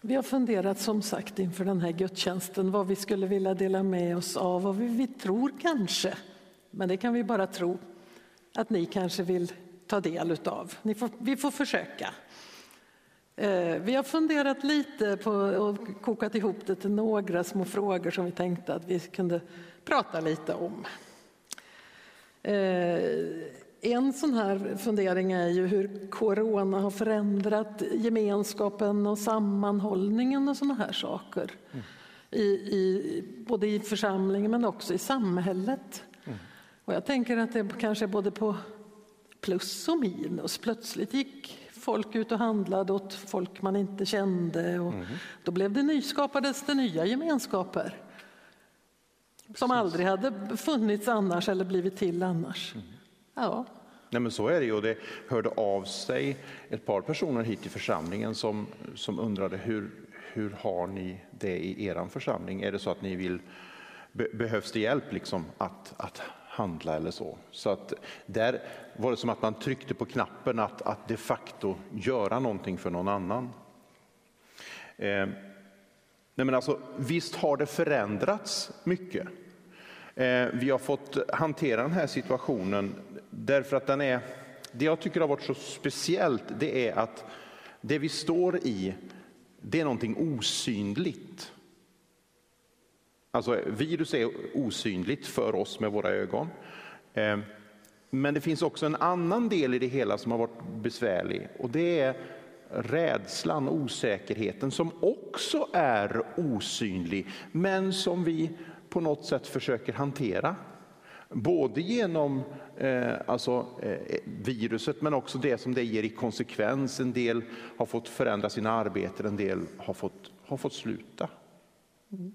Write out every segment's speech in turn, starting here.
Vi har funderat som sagt inför den här gudstjänsten vad vi skulle vilja dela med oss av och vi, vi tror kanske, men det kan vi bara tro, att ni kanske vill ta del utav. Ni får, vi får försöka. Eh, vi har funderat lite på och kokat ihop det till några små frågor som vi tänkte att vi kunde prata lite om. Eh, en sån här fundering är ju hur corona har förändrat gemenskapen och sammanhållningen och såna här saker. Mm. I, i, både i församlingen men också i samhället. Mm. Och jag tänker att det kanske är både på plus och minus. Plötsligt gick folk ut och handlade åt folk man inte kände och mm. då blev det nyskapades det nya gemenskaper. Precis. Som aldrig hade funnits annars eller blivit till annars. Mm. Ja. Nej, men så är det ju. Det hörde av sig ett par personer hit till församlingen som, som undrade hur, hur har ni det i er församling? Är det så att ni vill, behövs det hjälp liksom att, att handla eller så? Så att där var det som att man tryckte på knappen att, att de facto göra någonting för någon annan. Eh, nej men alltså, visst har det förändrats mycket. Eh, vi har fått hantera den här situationen därför att den är, det jag tycker har varit så speciellt det är att det vi står i, det är någonting osynligt. Alltså virus är osynligt för oss med våra ögon. Eh, men det finns också en annan del i det hela som har varit besvärlig och det är rädslan, osäkerheten som också är osynlig men som vi på något sätt försöker hantera. Både genom eh, alltså, eh, viruset men också det som det ger i konsekvens. En del har fått förändra sina arbeten, en del har fått, har fått sluta. Mm.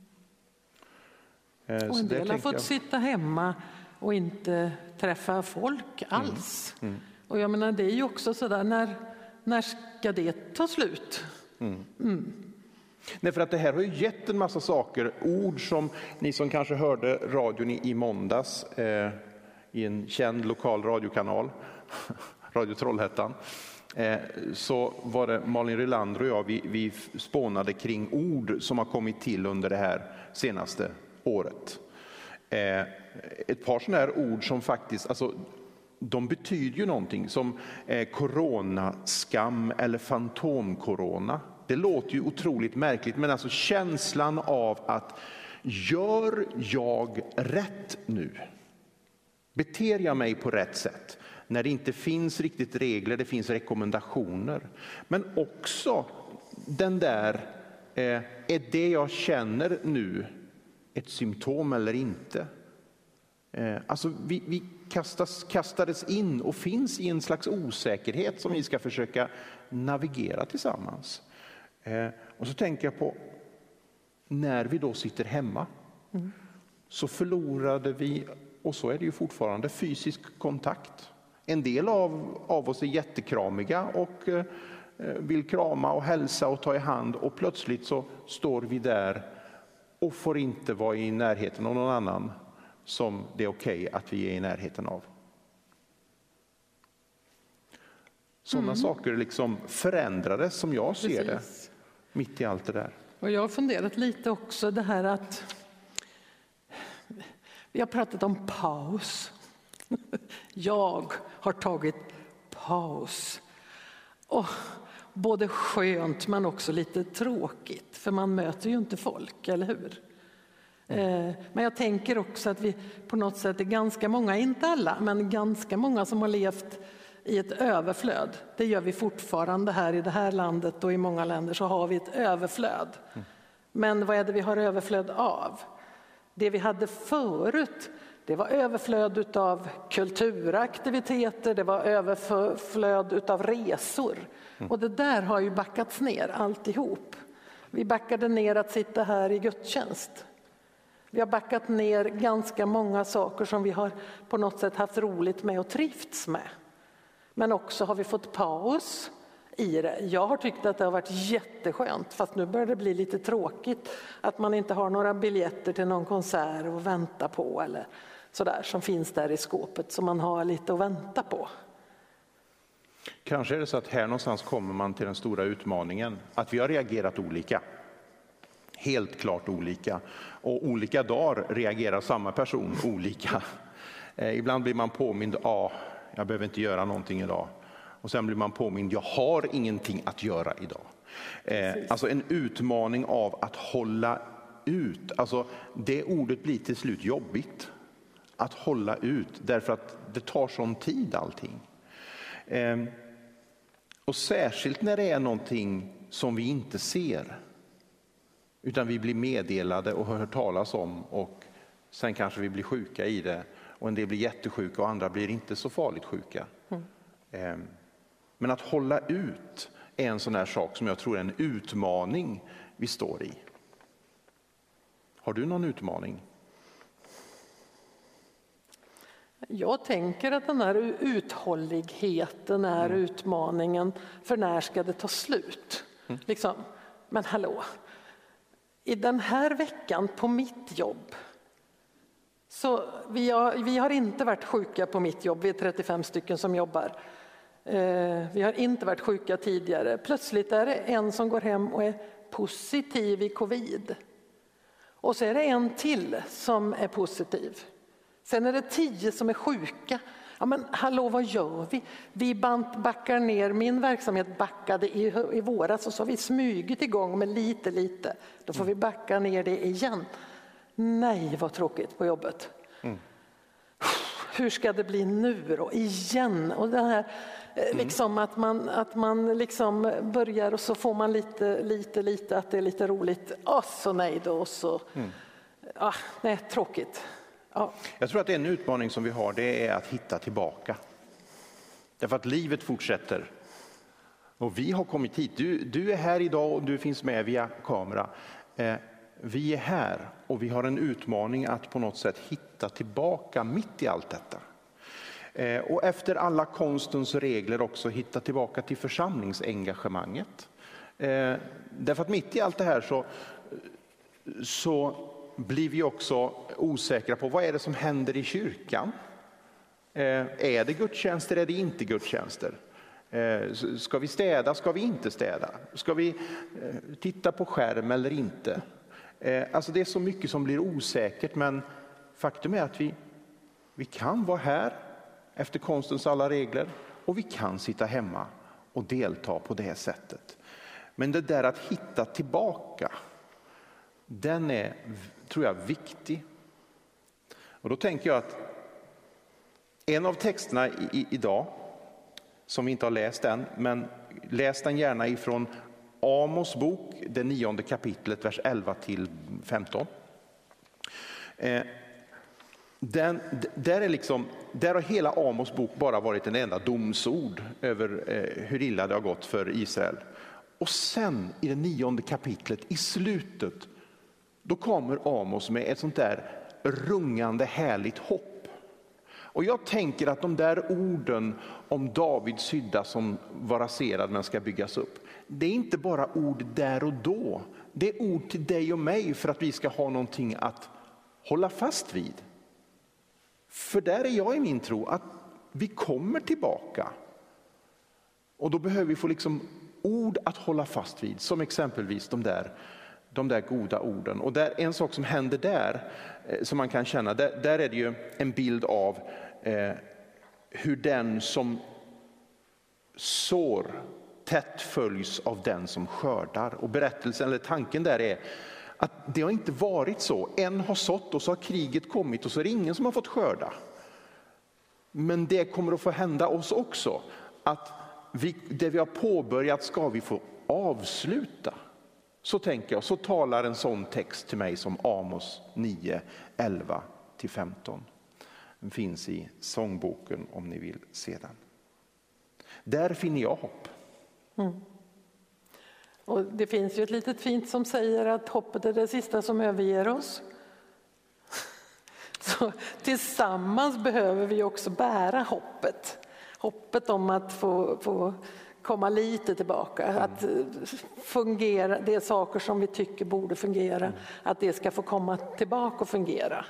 Eh, och en del har fått jag... sitta hemma och inte träffa folk mm. alls. Mm. Mm. Och jag menar, det är ju också sådär, när, när ska det ta slut? Nej, för att det här har ju gett en massa saker, ord som ni som kanske hörde radion i, i måndags eh, i en känd lokal radiokanal, Radio Trollhättan, eh, så var det Malin Rylander och jag, vi, vi spånade kring ord som har kommit till under det här senaste året. Eh, ett par sådana här ord som faktiskt, alltså, de betyder ju någonting som eh, coronaskam eller fantomcorona. Det låter ju otroligt märkligt, men alltså känslan av att gör jag rätt nu? Beter jag mig på rätt sätt? När det inte finns riktigt regler, det finns rekommendationer. Men också den där, eh, är det jag känner nu ett symptom eller inte? Eh, alltså vi, vi kastas, kastades in och finns i en slags osäkerhet som vi ska försöka navigera tillsammans. Eh, och så tänker jag på när vi då sitter hemma mm. så förlorade vi, och så är det ju fortfarande, fysisk kontakt. En del av, av oss är jättekramiga och eh, vill krama och hälsa och ta i hand och plötsligt så står vi där och får inte vara i närheten av någon annan som det är okej okay att vi är i närheten av. Sådana mm. saker liksom förändrades som jag ser Precis. det, mitt i allt det där. Och jag har funderat lite också det här att vi har pratat om paus. Jag har tagit paus. Och både skönt men också lite tråkigt, för man möter ju inte folk, eller hur? Eh, men jag tänker också att vi på något sätt är ganska många, inte alla, men ganska många som har levt i ett överflöd. Det gör vi fortfarande här i det här landet och i många länder så har vi ett överflöd. Men vad är det vi har överflöd av? Det vi hade förut, det var överflöd av kulturaktiviteter, det var överflöd av resor. Och det där har ju backats ner alltihop. Vi backade ner att sitta här i gudstjänst. Vi har backat ner ganska många saker som vi har på något sätt haft roligt med och trivts med. Men också har vi fått paus i det. Jag har tyckt att det har varit jätteskönt, fast nu börjar det bli lite tråkigt att man inte har några biljetter till någon konsert att vänta på eller sådär som finns där i skåpet som man har lite att vänta på. Kanske är det så att här någonstans kommer man till den stora utmaningen, att vi har reagerat olika. Helt klart olika. Och olika dagar reagerar samma person olika. Eh, ibland blir man påmind, ja, ah, jag behöver inte göra någonting idag. Och sen blir man påmind, jag har ingenting att göra idag. Eh, alltså en utmaning av att hålla ut. Alltså det ordet blir till slut jobbigt. Att hålla ut, därför att det tar sån tid allting. Eh, och särskilt när det är någonting som vi inte ser. Utan vi blir meddelade och hör talas om och sen kanske vi blir sjuka i det. Och en del blir jättesjuka och andra blir inte så farligt sjuka. Mm. Men att hålla ut är en sån här sak som jag tror är en utmaning vi står i. Har du någon utmaning? Jag tänker att den här uthålligheten är mm. utmaningen, för när ska det ta slut? Mm. Liksom. Men hallå, i den här veckan på mitt jobb så vi har, vi har inte varit sjuka på mitt jobb, vi är 35 stycken som jobbar. Eh, vi har inte varit sjuka tidigare. Plötsligt är det en som går hem och är positiv i covid. Och så är det en till som är positiv. Sen är det tio som är sjuka. Ja, men hallå, vad gör vi? Vi backar ner, min verksamhet backade i, i våras och så har vi smugit igång med lite, lite. Då får vi backa ner det igen. Nej, vad tråkigt på jobbet. Mm. Hur ska det bli nu då? Igen? Och det här, eh, mm. liksom att man, att man liksom börjar och så får man lite, lite, lite att det är lite roligt. Och så nej då, och så. Mm. Ah, nej, tråkigt. Ja. Jag tror att en utmaning som vi har det är att hitta tillbaka. Därför att livet fortsätter. Och vi har kommit hit. Du, du är här idag och du finns med via kamera. Eh, vi är här och vi har en utmaning att på något sätt hitta tillbaka mitt i allt detta. Eh, och efter alla konstens regler också hitta tillbaka till församlingsengagemanget. Eh, därför att mitt i allt det här så, så blir vi också osäkra på vad är det som händer i kyrkan. Eh, är det gudstjänster, är det inte gudstjänster? Ska vi städa, ska vi inte städa? Ska vi titta på skärm eller inte? Eh, alltså det är så mycket som blir osäkert men faktum är att vi, vi kan vara här efter konstens alla regler och vi kan sitta hemma och delta på det sättet. Men det där att hitta tillbaka, den är tror jag viktig. Och då tänker jag att en av texterna i, i, idag, som vi inte har läst än, men läs den gärna ifrån Amos bok, det nionde kapitlet, vers 11 till 15. Eh, den, där, är liksom, där har hela Amos bok bara varit en enda domsord över eh, hur illa det har gått för Israel. Och sen i det nionde kapitlet, i slutet, då kommer Amos med ett sånt där rungande härligt hopp. Och jag tänker att de där orden om Davids hydda som var raserad men ska byggas upp, det är inte bara ord där och då. Det är ord till dig och mig för att vi ska ha någonting att hålla fast vid. För där är jag i min tro att vi kommer tillbaka. Och då behöver vi få liksom ord att hålla fast vid, som exempelvis de där de där goda orden. Och där, en sak som händer där, eh, som man kan känna, där, där är det ju en bild av eh, hur den som sår tätt följs av den som skördar. Och berättelsen, eller tanken där är att det har inte varit så. En har sått och så har kriget kommit och så är det ingen som har fått skörda. Men det kommer att få hända oss också. Att vi, det vi har påbörjat ska vi få avsluta. Så tänker jag, så talar en sån text till mig som Amos 9, 11-15 finns i sångboken om ni vill se den. Där finner jag hopp. Mm. Och det finns ju ett litet fint som säger att hoppet är det sista som överger oss. Så tillsammans behöver vi också bära hoppet. Hoppet om att få, få komma lite tillbaka. Mm. Att fungera, det är saker som vi tycker borde fungera, mm. att det ska få komma tillbaka och fungera.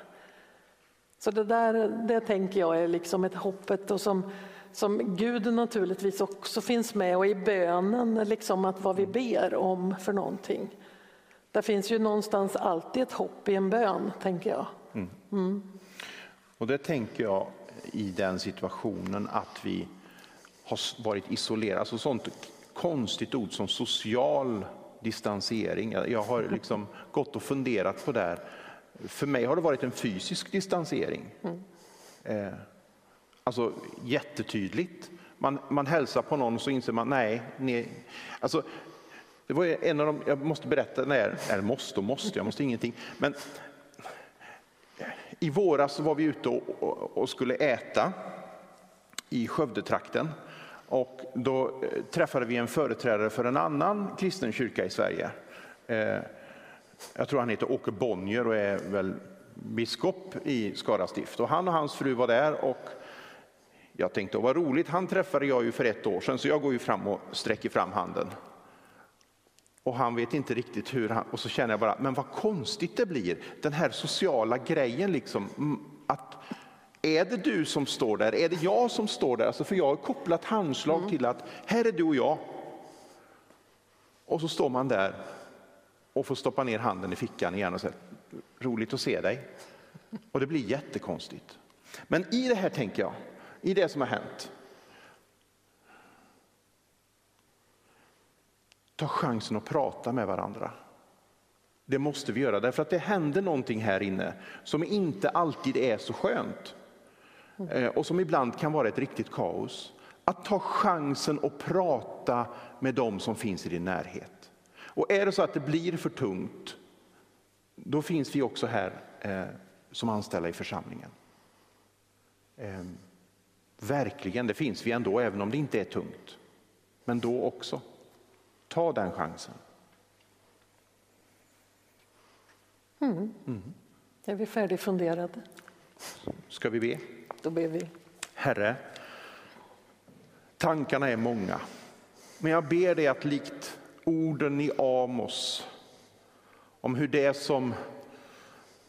Så det där det tänker jag är liksom ett hoppet och som, som Gud naturligtvis också finns med och i bönen, liksom att vad vi ber om för någonting. Där finns ju någonstans alltid ett hopp i en bön, tänker jag. Mm. Mm. Och det tänker jag i den situationen att vi har varit isolerade, alltså sånt konstigt ord som social distansering. Jag har liksom gått och funderat på det. Här. För mig har det varit en fysisk distansering. Mm. Eh, alltså jättetydligt. Man, man hälsar på någon och så inser man, nej, nej. Alltså, det var en av de, jag måste berätta, nej, eller måste och måste, jag måste ingenting. Men i våras var vi ute och, och, och skulle äta i Skövdetrakten. Och då eh, träffade vi en företrädare för en annan kristen kyrka i Sverige. Eh, jag tror han heter Åke Bonnier och är väl biskop i Skara stift. Och han och hans fru var där och jag tänkte, vad roligt, han träffade jag ju för ett år sedan så jag går ju fram och sträcker fram handen. Och han vet inte riktigt hur han, och så känner jag bara, men vad konstigt det blir, den här sociala grejen liksom, att är det du som står där? Är det jag som står där? Alltså för jag har kopplat handslag mm. till att här är du och jag. Och så står man där och får stoppa ner handen i fickan igen och säga roligt att se dig. Och det blir jättekonstigt. Men i det här tänker jag, i det som har hänt. Ta chansen att prata med varandra. Det måste vi göra därför att det händer någonting här inne som inte alltid är så skönt. Eh, och som ibland kan vara ett riktigt kaos. Att ta chansen att prata med dem som finns i din närhet. Och är det så att det blir för tungt, då finns vi också här eh, som anställda i församlingen. Eh, verkligen, det finns vi ändå, även om det inte är tungt. Men då också. Ta den chansen. Mm. Mm. Är vi färdigfunderade? Ska vi be? Då ber vi. Herre, tankarna är många. Men jag ber dig att likt orden i Amos om hur det som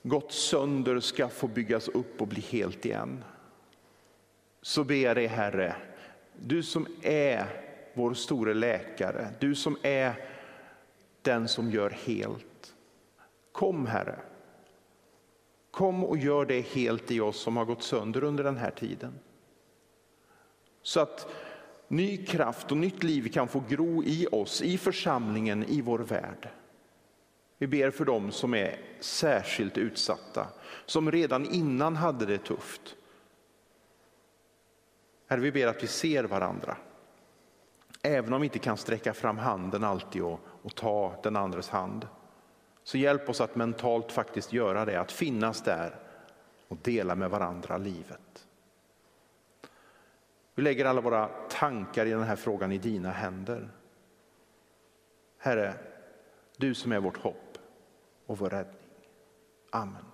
gått sönder ska få byggas upp och bli helt igen. Så ber jag dig Herre, du som är vår store läkare, du som är den som gör helt. Kom Herre, Kom och gör det helt i oss som har gått sönder under den här tiden. Så att ny kraft och nytt liv kan få gro i oss, i församlingen, i vår värld. Vi ber för dem som är särskilt utsatta, som redan innan hade det tufft. Herre, vi ber att vi ser varandra. Även om vi inte kan sträcka fram handen alltid och, och ta den andres hand. Så hjälp oss att mentalt faktiskt göra det, att finnas där och dela med varandra livet. Vi lägger alla våra tankar i den här frågan i dina händer. Herre, du som är vårt hopp och vår räddning. Amen.